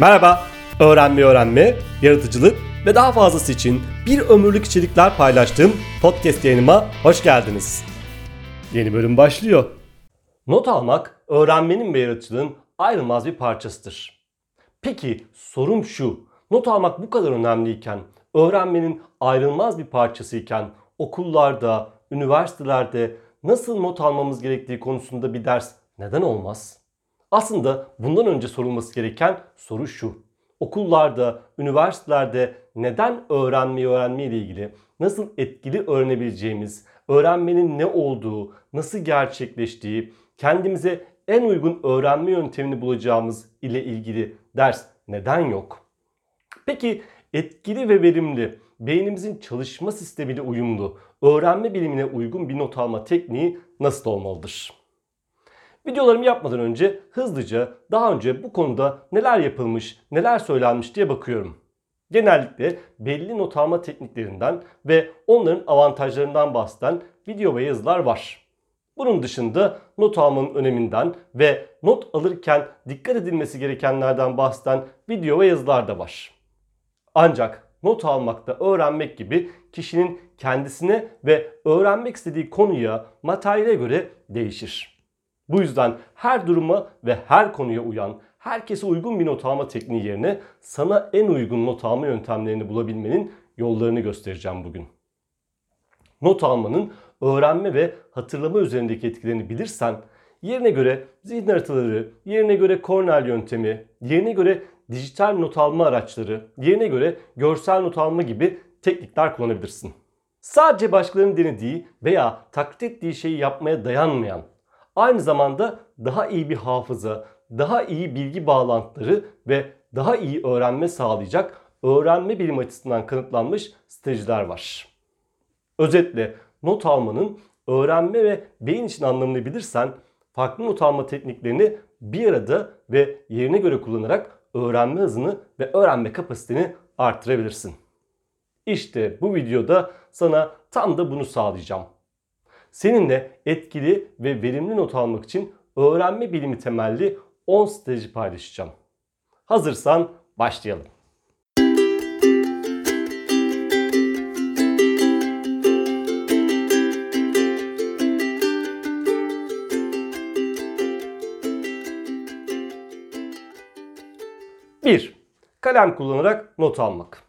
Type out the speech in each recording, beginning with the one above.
Merhaba, öğrenme öğrenme, yaratıcılık ve daha fazlası için bir ömürlük içerikler paylaştığım podcast yayınıma hoş geldiniz. Yeni bölüm başlıyor. Not almak, öğrenmenin ve yaratıcılığın ayrılmaz bir parçasıdır. Peki sorum şu, not almak bu kadar önemliyken, öğrenmenin ayrılmaz bir parçasıyken okullarda, üniversitelerde nasıl not almamız gerektiği konusunda bir ders neden olmaz? Aslında bundan önce sorulması gereken soru şu. Okullarda, üniversitelerde neden öğrenmeyi öğrenme ile ilgili, nasıl etkili öğrenebileceğimiz, öğrenmenin ne olduğu, nasıl gerçekleştiği, kendimize en uygun öğrenme yöntemini bulacağımız ile ilgili ders neden yok? Peki etkili ve verimli, beynimizin çalışma sistemiyle uyumlu, öğrenme bilimine uygun bir not alma tekniği nasıl olmalıdır? Videolarımı yapmadan önce hızlıca daha önce bu konuda neler yapılmış, neler söylenmiş diye bakıyorum. Genellikle belli not alma tekniklerinden ve onların avantajlarından bahseden video ve yazılar var. Bunun dışında not almanın öneminden ve not alırken dikkat edilmesi gerekenlerden bahseden video ve yazılar da var. Ancak not almakta öğrenmek gibi kişinin kendisine ve öğrenmek istediği konuya, materyale göre değişir. Bu yüzden her duruma ve her konuya uyan, herkese uygun bir not alma tekniği yerine sana en uygun not alma yöntemlerini bulabilmenin yollarını göstereceğim bugün. Not almanın öğrenme ve hatırlama üzerindeki etkilerini bilirsen yerine göre zihin haritaları, yerine göre Cornell yöntemi, yerine göre dijital not alma araçları, yerine göre görsel not alma gibi teknikler kullanabilirsin. Sadece başkalarının denediği veya taklit ettiği şeyi yapmaya dayanmayan, aynı zamanda daha iyi bir hafıza, daha iyi bilgi bağlantıları ve daha iyi öğrenme sağlayacak öğrenme bilim açısından kanıtlanmış stratejiler var. Özetle not almanın öğrenme ve beyin için anlamını bilirsen farklı not alma tekniklerini bir arada ve yerine göre kullanarak öğrenme hızını ve öğrenme kapasiteni arttırabilirsin. İşte bu videoda sana tam da bunu sağlayacağım. Seninle etkili ve verimli not almak için öğrenme bilimi temelli 10 strateji paylaşacağım. Hazırsan başlayalım. Bir, kalem kullanarak not almak.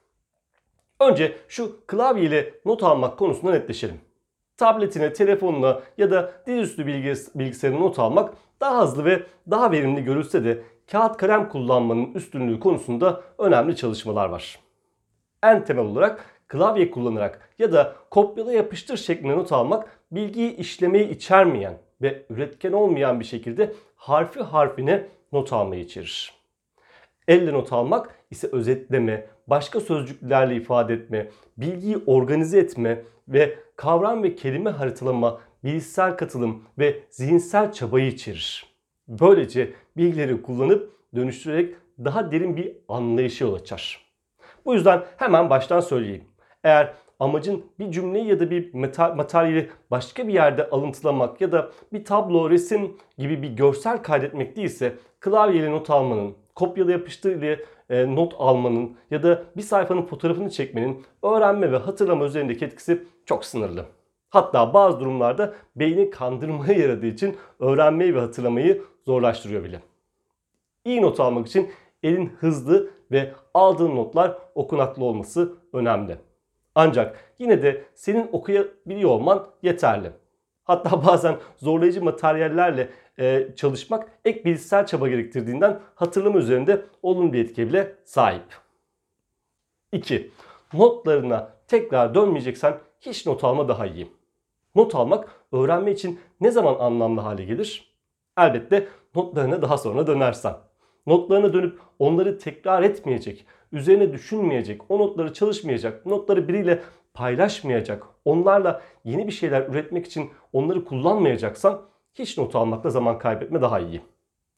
Önce şu klavye ile not almak konusunda netleşelim. Tabletine, telefonuna ya da dizüstü bilgisayarına not almak daha hızlı ve daha verimli görülse de kağıt kalem kullanmanın üstünlüğü konusunda önemli çalışmalar var. En temel olarak klavye kullanarak ya da kopyala yapıştır şeklinde not almak bilgiyi işlemeyi içermeyen ve üretken olmayan bir şekilde harfi harfine not almayı içerir. Elle not almak ise özetleme, başka sözcüklerle ifade etme, bilgiyi organize etme ve kavram ve kelime haritalama, bilişsel katılım ve zihinsel çabayı içerir. Böylece bilgileri kullanıp dönüştürerek daha derin bir anlayışa yol açar. Bu yüzden hemen baştan söyleyeyim. Eğer amacın bir cümleyi ya da bir materyali başka bir yerde alıntılamak ya da bir tablo, resim gibi bir görsel kaydetmek değilse klavyeyle not almanın, kopyala yapıştır ile e, not almanın ya da bir sayfanın fotoğrafını çekmenin öğrenme ve hatırlama üzerindeki etkisi çok sınırlı. Hatta bazı durumlarda beyni kandırmaya yaradığı için öğrenmeyi ve hatırlamayı zorlaştırıyor bile. İyi not almak için elin hızlı ve aldığın notlar okunaklı olması önemli. Ancak yine de senin okuyabiliyor olman yeterli. Hatta bazen zorlayıcı materyallerle e, çalışmak ek bilişsel çaba gerektirdiğinden hatırlama üzerinde olumlu bir etki bile sahip. 2. Notlarına tekrar dönmeyeceksen hiç not alma daha iyi. Not almak öğrenme için ne zaman anlamlı hale gelir? Elbette notlarına daha sonra dönersen. Notlarına dönüp onları tekrar etmeyecek, üzerine düşünmeyecek, o notları çalışmayacak, notları biriyle paylaşmayacak, onlarla yeni bir şeyler üretmek için onları kullanmayacaksan hiç not almakla zaman kaybetme daha iyi.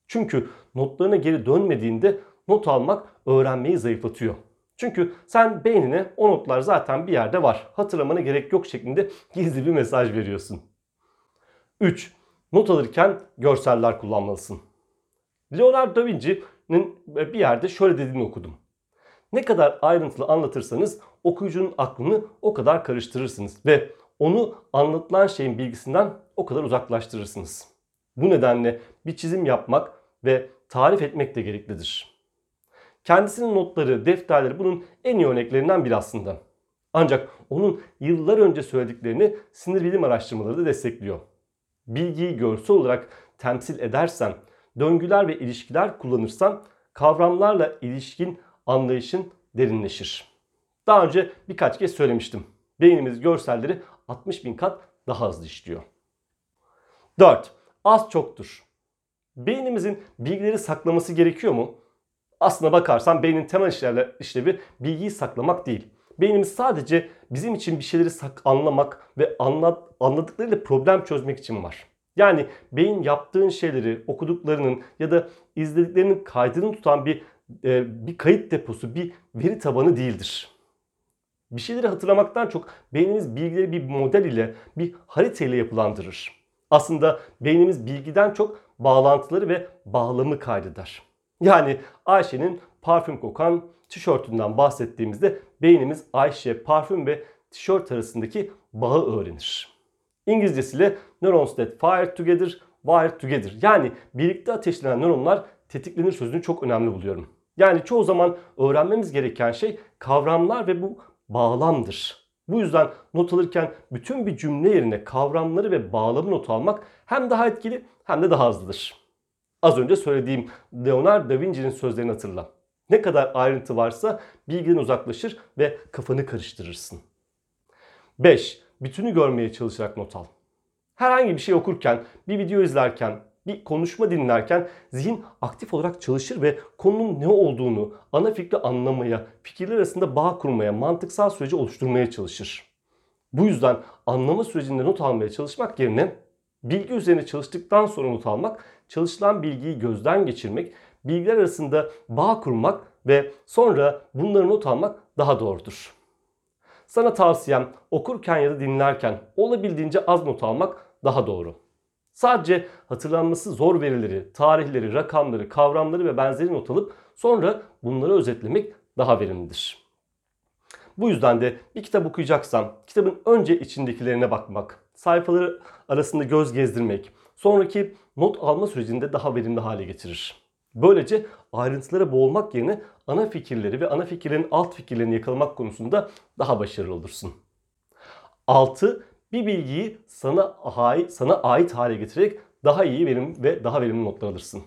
Çünkü notlarına geri dönmediğinde not almak öğrenmeyi zayıflatıyor. Çünkü sen beynine o notlar zaten bir yerde var. Hatırlamana gerek yok şeklinde gizli bir mesaj veriyorsun. 3. Not alırken görseller kullanmalısın. Leonardo da Vinci Bey'nin bir yerde şöyle dediğini okudum. Ne kadar ayrıntılı anlatırsanız okuyucunun aklını o kadar karıştırırsınız ve onu anlatılan şeyin bilgisinden o kadar uzaklaştırırsınız. Bu nedenle bir çizim yapmak ve tarif etmek de gereklidir. Kendisinin notları, defterleri bunun en iyi örneklerinden biri aslında. Ancak onun yıllar önce söylediklerini sinir bilim araştırmaları da destekliyor. Bilgiyi görsel olarak temsil edersen, döngüler ve ilişkiler kullanırsan kavramlarla ilişkin anlayışın derinleşir. Daha önce birkaç kez söylemiştim. Beynimiz görselleri 60 bin kat daha hızlı işliyor. 4. Az çoktur. Beynimizin bilgileri saklaması gerekiyor mu? Aslına bakarsan beynin temel işlevi bilgiyi saklamak değil. Beynimiz sadece bizim için bir şeyleri sak anlamak ve anlat, anladıklarıyla problem çözmek için var. Yani beyin yaptığın şeyleri, okuduklarının ya da izlediklerinin kaydını tutan bir e, bir kayıt deposu, bir veri tabanı değildir. Bir şeyleri hatırlamaktan çok beynimiz bilgileri bir model ile, bir harita ile yapılandırır. Aslında beynimiz bilgiden çok bağlantıları ve bağlamı kaydeder. Yani Ayşe'nin parfüm kokan tişörtünden bahsettiğimizde beynimiz Ayşe, parfüm ve tişört arasındaki bağı öğrenir. İngilizcesiyle neurons that fire together, wire together. Yani birlikte ateşlenen nöronlar tetiklenir sözünü çok önemli buluyorum. Yani çoğu zaman öğrenmemiz gereken şey kavramlar ve bu bağlamdır. Bu yüzden not alırken bütün bir cümle yerine kavramları ve bağlamı not almak hem daha etkili hem de daha hızlıdır. Az önce söylediğim Leonardo da Vinci'nin sözlerini hatırla. Ne kadar ayrıntı varsa bilgiden uzaklaşır ve kafanı karıştırırsın. 5. Bütünü görmeye çalışarak not al. Herhangi bir şey okurken, bir video izlerken, bir konuşma dinlerken zihin aktif olarak çalışır ve konunun ne olduğunu, ana fikri anlamaya, fikirler arasında bağ kurmaya, mantıksal süreci oluşturmaya çalışır. Bu yüzden anlama sürecinde not almaya çalışmak yerine bilgi üzerine çalıştıktan sonra not almak, çalışılan bilgiyi gözden geçirmek, bilgiler arasında bağ kurmak ve sonra bunları not almak daha doğrudur. Sana tavsiyem okurken ya da dinlerken olabildiğince az not almak daha doğru. Sadece hatırlanması zor verileri, tarihleri, rakamları, kavramları ve benzeri not alıp sonra bunları özetlemek daha verimlidir. Bu yüzden de bir kitap okuyacaksan kitabın önce içindekilerine bakmak, sayfaları arasında göz gezdirmek, sonraki not alma sürecinde daha verimli hale getirir. Böylece ayrıntılara boğulmak yerine ana fikirleri ve ana fikirlerin alt fikirlerini yakalamak konusunda daha başarılı olursun. 6 bir bilgiyi sana ait, sana ait hale getirerek daha iyi verim ve daha verimli notlar alırsın.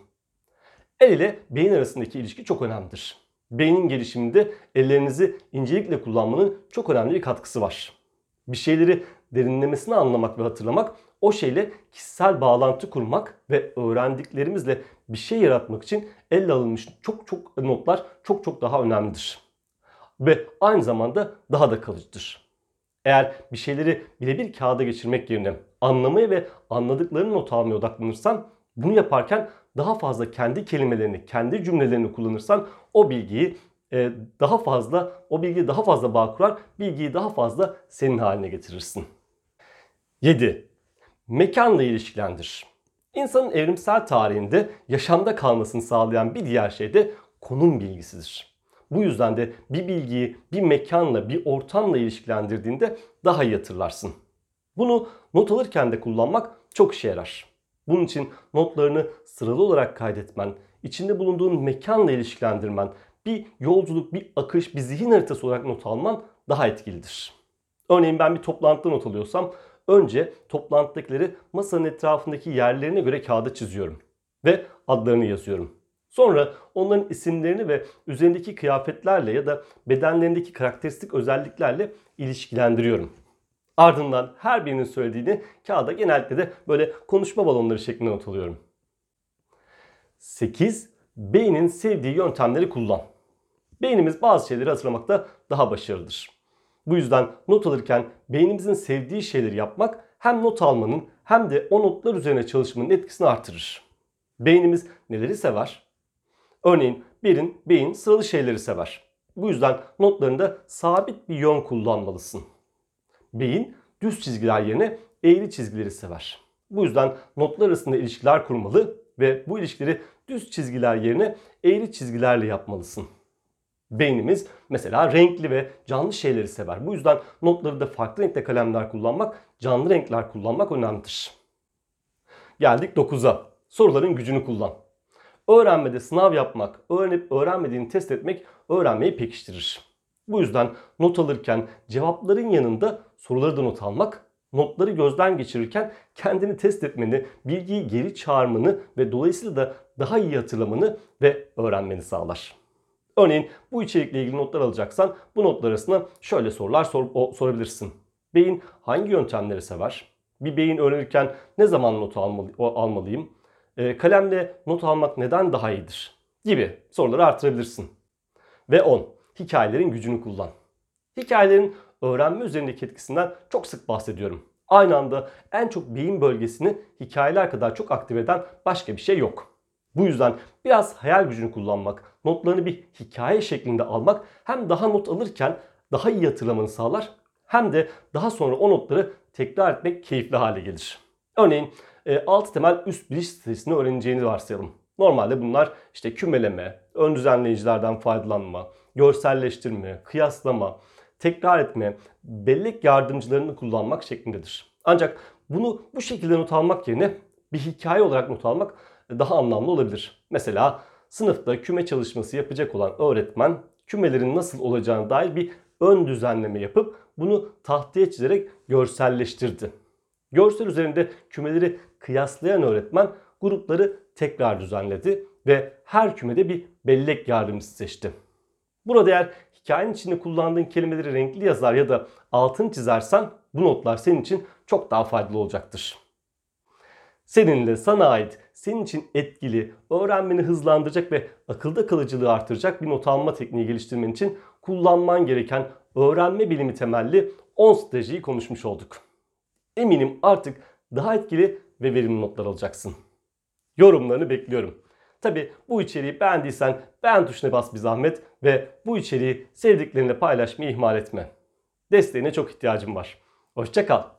El ile beyin arasındaki ilişki çok önemlidir. Beynin gelişiminde ellerinizi incelikle kullanmanın çok önemli bir katkısı var. Bir şeyleri derinlemesine anlamak ve hatırlamak, o şeyle kişisel bağlantı kurmak ve öğrendiklerimizle bir şey yaratmak için elle alınmış çok çok notlar çok çok daha önemlidir. Ve aynı zamanda daha da kalıcıdır. Eğer bir şeyleri birebir kağıda geçirmek yerine anlamaya ve anladıklarını not almaya odaklanırsan bunu yaparken daha fazla kendi kelimelerini, kendi cümlelerini kullanırsan o bilgiyi e, daha fazla, o bilgiyi daha fazla bağ kurar, bilgiyi daha fazla senin haline getirirsin. 7. Mekanla ilişkilendir. İnsanın evrimsel tarihinde yaşamda kalmasını sağlayan bir diğer şey de konum bilgisidir. Bu yüzden de bir bilgiyi bir mekanla, bir ortamla ilişkilendirdiğinde daha iyi hatırlarsın. Bunu not alırken de kullanmak çok işe yarar. Bunun için notlarını sıralı olarak kaydetmen, içinde bulunduğun mekanla ilişkilendirmen, bir yolculuk, bir akış, bir zihin haritası olarak not alman daha etkilidir. Örneğin ben bir toplantıda not alıyorsam önce toplantıdakileri masanın etrafındaki yerlerine göre kağıda çiziyorum ve adlarını yazıyorum. Sonra onların isimlerini ve üzerindeki kıyafetlerle ya da bedenlerindeki karakteristik özelliklerle ilişkilendiriyorum. Ardından her birinin söylediğini kağıda genellikle de böyle konuşma balonları şeklinde not alıyorum. 8. Beynin sevdiği yöntemleri kullan. Beynimiz bazı şeyleri hatırlamakta daha başarılıdır. Bu yüzden not alırken beynimizin sevdiği şeyleri yapmak hem not almanın hem de o notlar üzerine çalışmanın etkisini artırır. Beynimiz neleri sever? Örneğin birin beyin sıralı şeyleri sever. Bu yüzden notlarında sabit bir yön kullanmalısın. Beyin düz çizgiler yerine eğri çizgileri sever. Bu yüzden notlar arasında ilişkiler kurmalı Ve bu ilişkileri düz çizgiler yerine eğri çizgilerle yapmalısın. Beynimiz mesela renkli ve canlı şeyleri sever. Bu yüzden notları da farklı renkte kalemler kullanmak, canlı renkler kullanmak önemlidir. Geldik 9'a. Soruların gücünü kullan. Öğrenmede sınav yapmak, öğrenip öğrenmediğini test etmek öğrenmeyi pekiştirir. Bu yüzden not alırken cevapların yanında soruları da not almak, notları gözden geçirirken kendini test etmeni, bilgiyi geri çağırmanı ve dolayısıyla da daha iyi hatırlamanı ve öğrenmeni sağlar. Örneğin bu içerikle ilgili notlar alacaksan bu notlar arasında şöyle sorular sor, o, sorabilirsin. Beyin hangi yöntemleri sever? Bir beyin öğrenirken ne zaman not almalı, almalıyım? E, kalemle not almak neden daha iyidir? Gibi soruları artırabilirsin. Ve 10. Hikayelerin gücünü kullan. Hikayelerin öğrenme üzerindeki etkisinden çok sık bahsediyorum. Aynı anda en çok beyin bölgesini hikayeler kadar çok aktive eden başka bir şey yok. Bu yüzden biraz hayal gücünü kullanmak, notlarını bir hikaye şeklinde almak hem daha not alırken daha iyi hatırlamanı sağlar hem de daha sonra o notları tekrar etmek keyifli hale gelir. Örneğin 6 temel üst biliş stresini öğreneceğini varsayalım. Normalde bunlar işte kümeleme, ön düzenleyicilerden faydalanma, görselleştirme, kıyaslama, tekrar etme, bellek yardımcılarını kullanmak şeklindedir. Ancak bunu bu şekilde not almak yerine bir hikaye olarak not almak daha anlamlı olabilir. Mesela sınıfta küme çalışması yapacak olan öğretmen kümelerin nasıl olacağına dair bir ön düzenleme yapıp bunu tahtaya çizerek görselleştirdi. Görsel üzerinde kümeleri kıyaslayan öğretmen grupları tekrar düzenledi ve her kümede bir bellek yardımcısı seçti. Burada eğer hikayenin içinde kullandığın kelimeleri renkli yazar ya da altını çizersen bu notlar senin için çok daha faydalı olacaktır. Seninle sana ait, senin için etkili, öğrenmeni hızlandıracak ve akılda kalıcılığı artıracak bir not alma tekniği geliştirmen için kullanman gereken öğrenme bilimi temelli 10 stratejiyi konuşmuş olduk. Eminim artık daha etkili ve verimli notlar alacaksın. Yorumlarını bekliyorum. Tabi bu içeriği beğendiysen beğen tuşuna bas bir zahmet ve bu içeriği sevdiklerinle paylaşmayı ihmal etme. Desteğine çok ihtiyacım var. Hoşçakal.